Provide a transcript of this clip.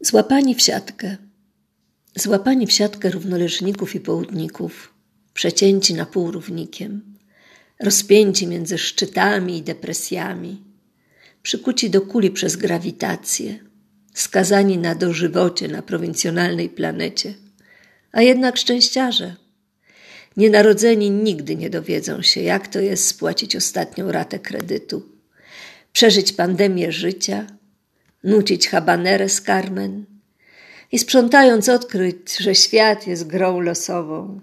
Złapani w siatkę. Złapani w siatkę równoleżników i południków, przecięci na pół równikiem, rozpięci między szczytami i depresjami, przykuci do kuli przez grawitację, skazani na dożywocie na prowincjonalnej planecie, a jednak szczęściarze. Nienarodzeni nigdy nie dowiedzą się, jak to jest spłacić ostatnią ratę kredytu, przeżyć pandemię życia – nucić habanerę z Carmen i sprzątając odkryć, że świat jest grą losową,